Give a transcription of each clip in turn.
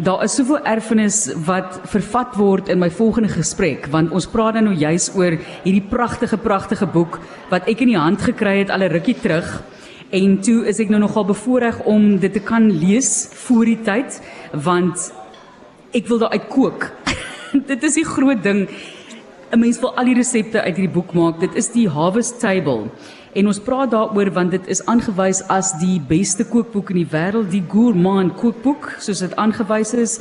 daar is soveel erfenis wat vervat word in my volgende gesprek want ons praat nou juis oor hierdie pragtige pragtige boek wat ek in die hand gekry het al 'n rukkie terug. En toe is ek nou nogal bevoorreg om dit te kan lees voor die tyd want ek wil daar uit kook. dit is die groot ding. 'n Mens wil al die resepte uit hierdie boek maak. Dit is die Harvest Table. En ons praat daaroor want dit is aangewys as die beste kookboek in die wêreld, die Gourmand kookboek, soos dit aangewys is.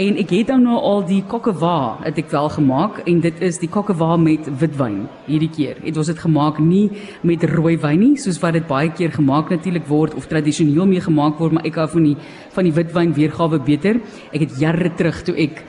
En ek het dan nou al die kokkewa het ek wel gemaak en dit is die kokkewa met witwyn hierdie keer. Het ons dit gemaak nie met rooi wyn nie, soos wat dit baie keer gemaak natuurlik word of tradisioneel mee gemaak word, maar ek hou van die van die witwyn weergawe beter. Ek het jare terug toe ek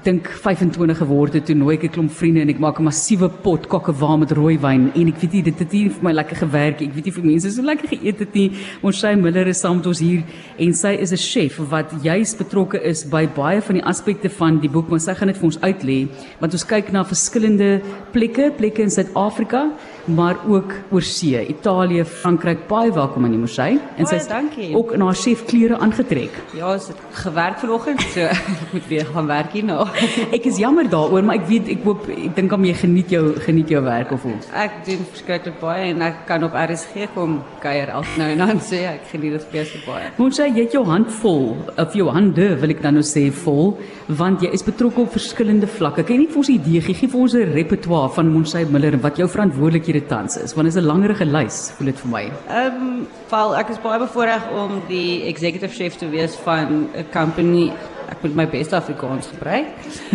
ek dink 25 geword het toe nooi ek 'n klomp vriende en ek maak 'n massiewe pot kokkewa met rooi wyn en ek weet nie dit het nie vir my lekker gewerk ek weet nie vir mense so lekker geëet het nie. Ons sy Miller is saam met ons hier en sy is 'n chef wat juis betrokke is by baie van die aspekte van die boek maar sy gaan dit vir ons uitlê want ons kyk na verskillende plekke plekke in Suid-Afrika maar ook oor see Italië Frankryk. Baie welkom aan die Mosey en sy dankie. ook in haar chef klere aangetrek. Ja, het gewerk vanoggend, so ek moet weer gaan werk hier nou. Ek is jammer daaroor, maar ek weet ek hoop ek dink om jy geniet jou geniet jou werk of hoe. Ek doen verskriklik baie en ek kan op RSG kom kuier elke nou en dan sê ek geniet dit besig baie. Moet sê jy het jou hand vol, of jou hande wil ek dan nou sê vol, want jy is betrokke op verskillende vlakke. Kan jy net vir ons 'n idee gee, gee vir ons 'n repertoire van Monsay Miller en wat jou verantwoordelikhede tans is? Want dit is 'n langerige lys, voel dit vir my. Ehm, um, val ek is baie bevoorreg om die executive chef te wees van 'n company ek moet my beste Afrikaans gebruik.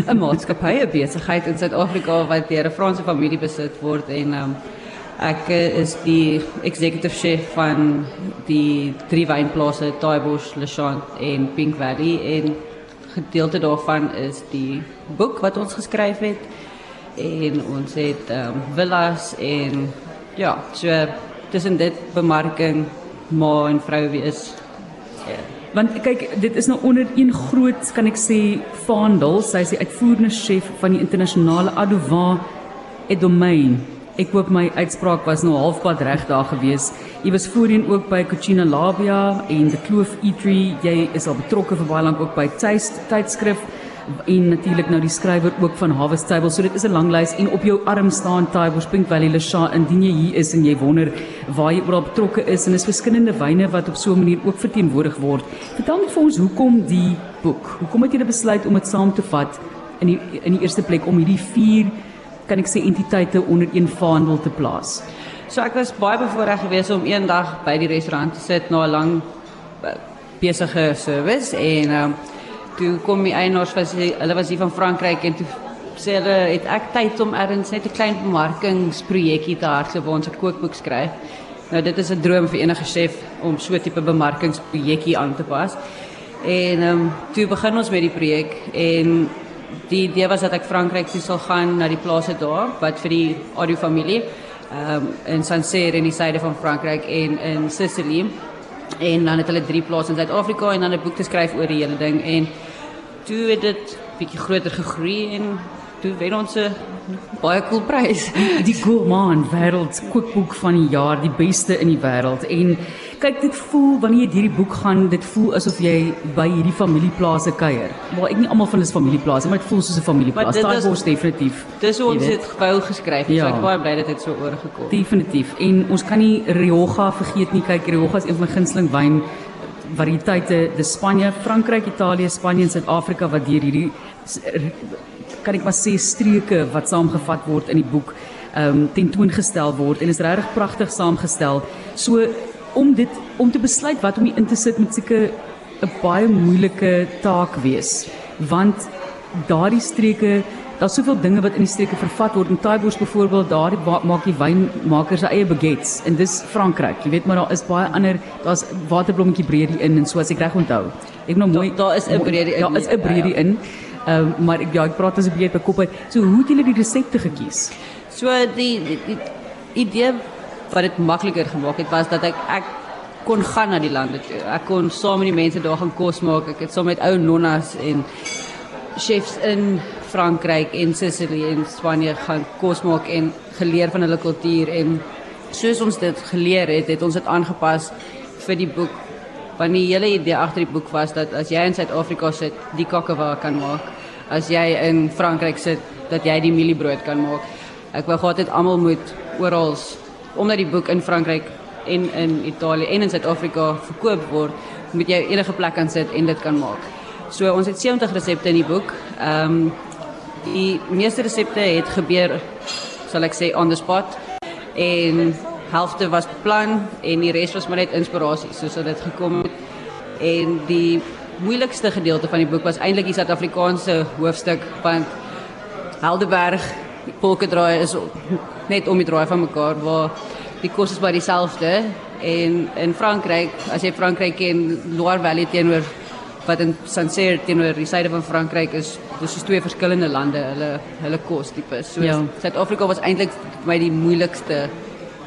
'n Maatskappy, 'n besigheid in Suid-Afrika wat deur 'n Franse familie besit word en um, ek eh, is die executive chef van die drie wynplase Taaibosch, Lechant en Pink Valley en gedeelte daarvan is die boek wat ons geskryf het en ons het um, villas en ja, so tussen dit bemarking, ma en vrou wees. Ja. Want kyk, dit is nou onder een groot, kan ek sê, vaandel. Sy is die uitvoerende chef van die internasionale Adovan Edomain. Ek hoop my uitspraak was nou halfpad reg daar gewees. Jy was voorheen ook by Cucina Labia en The Kloof Eatery. Jy is al betrokke vir baie lank ook by Taste tydskrif en natuurlik nou die skrywer ook van Harvest Table. So dit is 'n lang lys en op jou arm staan Taibos Pink Valley Lesha indien jy hier is en jy wonder waar jy oral betrokke is en is verskillende wyne wat op so 'n manier ook verteenwoordig word. Vertel net vir ons hoekom die boek. Hoekom het jy besluit om dit saam te vat in die in die eerste plek om hierdie vier kan ek sê entiteite onder een vaandel te plaas? So ek was baie bevoorreg geweest om eendag by die restaurant te sit na 'n lang eh, besige service en um, toe kom die eienaars was hulle was hier van Frankryk en toe sê hulle het ek tyd om ergens net 'n klein bemarkingsprojekkie te hardloop waar ons 'n kookboek skryf. Nou dit is 'n droom vir enige chef om so 'n tipe bemarkingsprojekkie aan te pas. En ehm um, toe begin ons met die projek en die idee was dat ek Frankryk toe sal gaan na die plase daar wat vir die Audio familie ehm um, in Sancerre in die suide van Frankryk en in Sicilië en dan het hulle drie plase in Suid-Afrika en dan 'n boek te skryf oor die hele ding en toe het dit bietjie groter gegroei en toe wen ons 'n baie cool prys. Die Gourmand wêreld kookboek van die jaar, die beste in die wêreld. En kyk, dit voel wanneer jy hierdie boek gaan, dit voel asof jy by hierdie familieplase kuier. Maar ek nie almal van hulle is familieplase, maar dit voel soos 'n familieplaas. Daai bos definitief. Dis hoe ons dit wou geskryf het. Ja. So ek baie bly dat dit so oorgekom. Definitief. En ons kan nie Rioja vergeet nie. Kyk, Rioja is een van my gunsteling wyn variëteite. Dis Spanje, Frankryk, Italië, Spanje en Suid-Afrika wat deur hierdie kan ek maar sê streke wat saamgevat word in die boek ehm um, tentoongestel word en is regtig pragtig saamgestel. So om dit om te besluit wat om in te sit met seker 'n baie moeilike taak wees. Want daardie streke daar's soveel dinge wat in die streke vervat word. In Taibos byvoorbeeld daardie maak die wynmakers se eie baguettes. En dis Frankryk jy weet maar daar is baie ander daar's waterblommetjie breedie in en so as ek reg onthou. Ek nou mooi daar is 'n breedie in. daar is 'n breedie ja, ja. in. Uh, maar ek ja, ek praat as 'n bietjie by kop uit. So hoe het julle die resepte gekies? So die die, die idee wat dit makliker gemaak het was dat ek ek kon gaan na die lande toe. Ek kon saam met die mense daar gaan kos maak. Ek het saam met ou nonnas en chefs in Frankryk en Sicilië en Spanje gaan kos maak en geleer van hulle kultuur en soos ons dit geleer het, het ons dit aangepas vir die boek Want die hele idee agter die boek was dat as jy in Suid-Afrika sit, die kakkewa kan maak. As jy in Frankryk sit, dat jy die mieliebrood kan maak. Ek wou gehad het almal moet oral omdat die boek in Frankryk en in Italië en in Suid-Afrika verkoop word, moet jy enige plek kan sit en dit kan maak. So ons het 70 resepte in die boek. Um, die meeste resepte het gebeur sal ek sê on the spot en helfte was beplan en die res was maar net inspirasie soos dit gekom het. En die moeilikste gedeelte van die boek was eintlik die Suid-Afrikaanse hoofstuk want Helderberg, Polkedraai is net om die draai van mekaar waar die kos is baie dieselfde en in Frankryk, as jy Frankryk ken, Loire Valley teenoor wat in Sancerre teenoor die suide van Frankryk is, dis soos twee verskillende lande, hulle hulle kos tipe. So ja. Suid-Afrika was eintlik vir my die moeilikste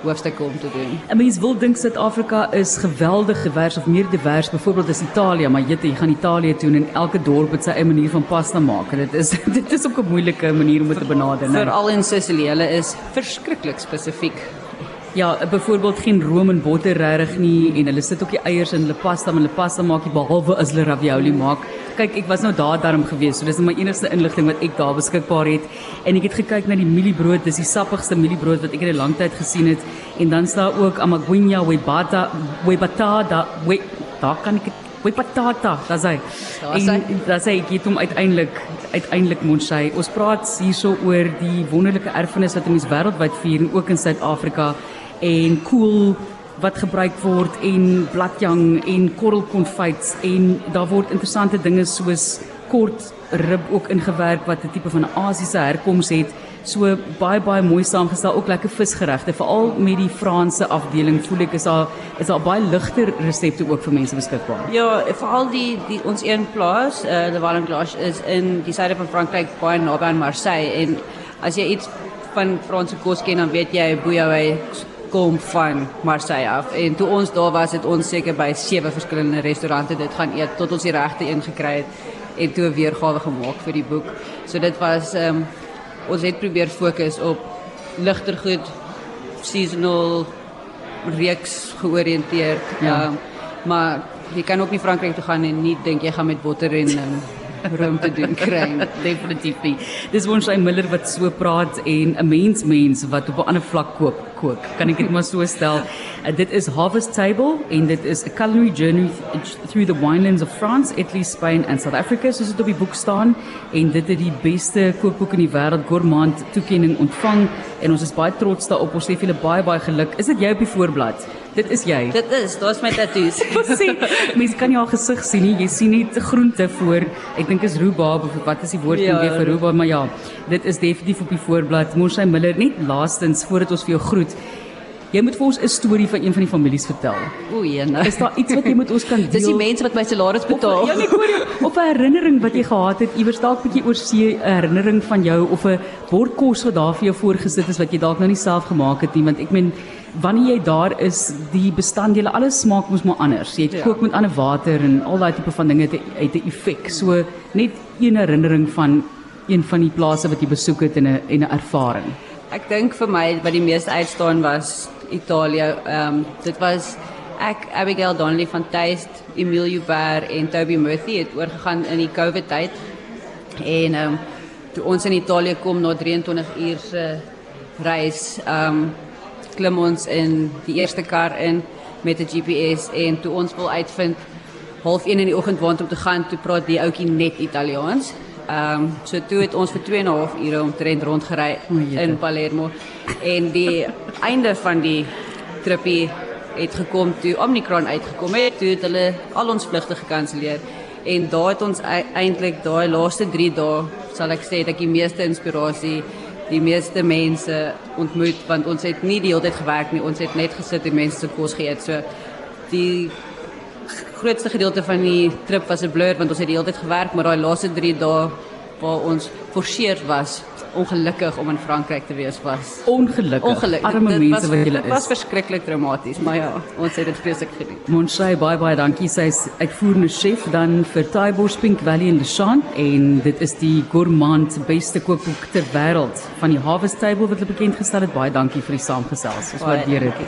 hoofstukke om te doen. 'n Mens wil dink Suid-Afrika is geweldig divers of meer divers, byvoorbeeld as Italië, maar jy gaan Italië toe en elke dorp het sy eie manier van pasta maak. Dit is dit is ook 'n moeilike manier om dit te benader, né? Veral in Sicilië, hulle is verskriklik spesifiek Ja, byvoorbeeld geen room en botter regtig nie en hulle sit ook die eiers in hulle pasta, maar hulle pasta maak nie behalwe as hulle ravioli maak. Kyk, ek was nou daar daarom gewees, so dis my enigste inligting wat ek daar beskikbaar het. En ek het gekyk na die mieliebrood, dis die sappigste mieliebrood wat ek in 'n lang tyd gesien het. En dan staan ook amaguinha webata, webatada, we daar kan ek we patata, dis hy. En dis hy gee hom uiteindelik uiteindelik Monshay. Ons praat hierso oor die wonderlike erfenis wat ons wêreldwyd vier en ook in Suid-Afrika en koel wat gebruik word en bladjang en korrelkonfyts en daar word interessante dinge soos kort rib ook ingewerk wat 'n tipe van Asiëse herkoms het. So baie baie mooi saamgestel, ook lekker visgeregte, veral met die Franse afdeling. Voel ek is daar is daar baie ligter resepte ook vir mense beskikbaar. Ja, veral die die ons een plaas, uh, eh, die Vallenglaas is in die suide van Frankryk, baie naby aan Marseille en as jy iets van Franse kos ken, dan weet jy Bouillabaisse kom van Marseille af en toe ons daar was het ons seker by sewe verskillende restaurante dit gaan eet tot ons die regte een gekry het en toe weer gawe gemaak vir die boek. So dit was ehm um, ons het probeer fokus op ligter goed seasonal reeks georiënteerd. Ja. Um, maar jy kan ook nie Frankryk toe gaan en nie dink jy gaan met botter en um, rum te doen kry definitief nie. Dis ons hy Miller wat so praat en 'n mens mens wat op 'n ander vlak koop kook. Kan ek dit maar so stel? Uh, dit is Harvest Table en dit is a culinary journey through the winelands of France, Italy, Spain and South Africa soos dit op die boek staan en dit het die beste kookboek in die wêreld gourmand toekenning ontvang en ons is baie trots daarop. Ons sê vir julle baie baie geluk. Is dit jy op die voorblad? Dit is jy. Dit is, daar's my tattoos. sien, mense kan jou gesig sien nie. Jy sien net groente voor. Ek dink is rhubarb of wat is die woord ja, weer vir rhubarb, maar ja, dit is definitief op die voorblad. Monsay Miller net laastens voordat ons vir jou groet. Jy moet vir ons 'n storie van een van die families vertel. O, ene. Is daar iets wat jy met ons kan deel? Dis die mense wat my salaris betaal. Ja, nee, hoor jy of 'n herinnering wat jy gehad het iewers dalk bietjie oor see 'n herinnering van jou of 'n bord kos wat daar vir jou voorgesit is wat jy dalk nou nie self gemaak het nie, want ek meen wanneer jy daar is, die bestanddele, alles smaak mos maar anders. Jy ja. kook met ander water en al daai tipe van dinge het 'n effek. So net een herinnering van een van die plase wat jy besoek het en 'n en 'n ervaring. Ek dink vir my wat die meeste uitstaan was Italië. Ehm um, dit was ek Abigail Donnelly van Taste, Emilio Bar en Toby Murphy het oorgegaan in die COVID tyd. En ehm um, toe ons in Italië kom na 23 uur se reis, ehm um, klim ons in die eerste kar in met 'n GPS en toe ons wil uitvind half 1 in die oggend waar om te gaan, toe praat die ouetjie net Italiaans. Ehm um, so toe het ons vir 2 en 'n half ure omtrent rondgery in Palermo. En die einde van die tripie het gekom toe Omicron uitgekom het, toe het hulle al ons vlugte gekanselleer. En daar het ons eintlik daai laaste 3 dae sal ek sê dat ek die meeste inspirasie die meeste mense ontmoet want ons het nie die hele tyd gewerk nie. Ons het net gesit en mense se kos geëet. So die grootste gedeelte van die trip was 'n blur want ons het die hele tyd gewerk maar daai laaste 3 dae waar ons forceer was ongelukkig om in Frankryk te wees was ongelukkig, ongelukkig. arme dit, mense wat julle is. dit was verskriklik traumaties maar ja ons het dit vreeslik geniet. Monshay bye bye dankie. Sy is uitvoerende chef dan vir Taibos Pink Valley in Leshan en dit is die gourmand beste kookboek ter wêreld van die Harvest Table wat hulle bekend gestel het. Baie dankie vir die saamgesels. Ons waardeer dit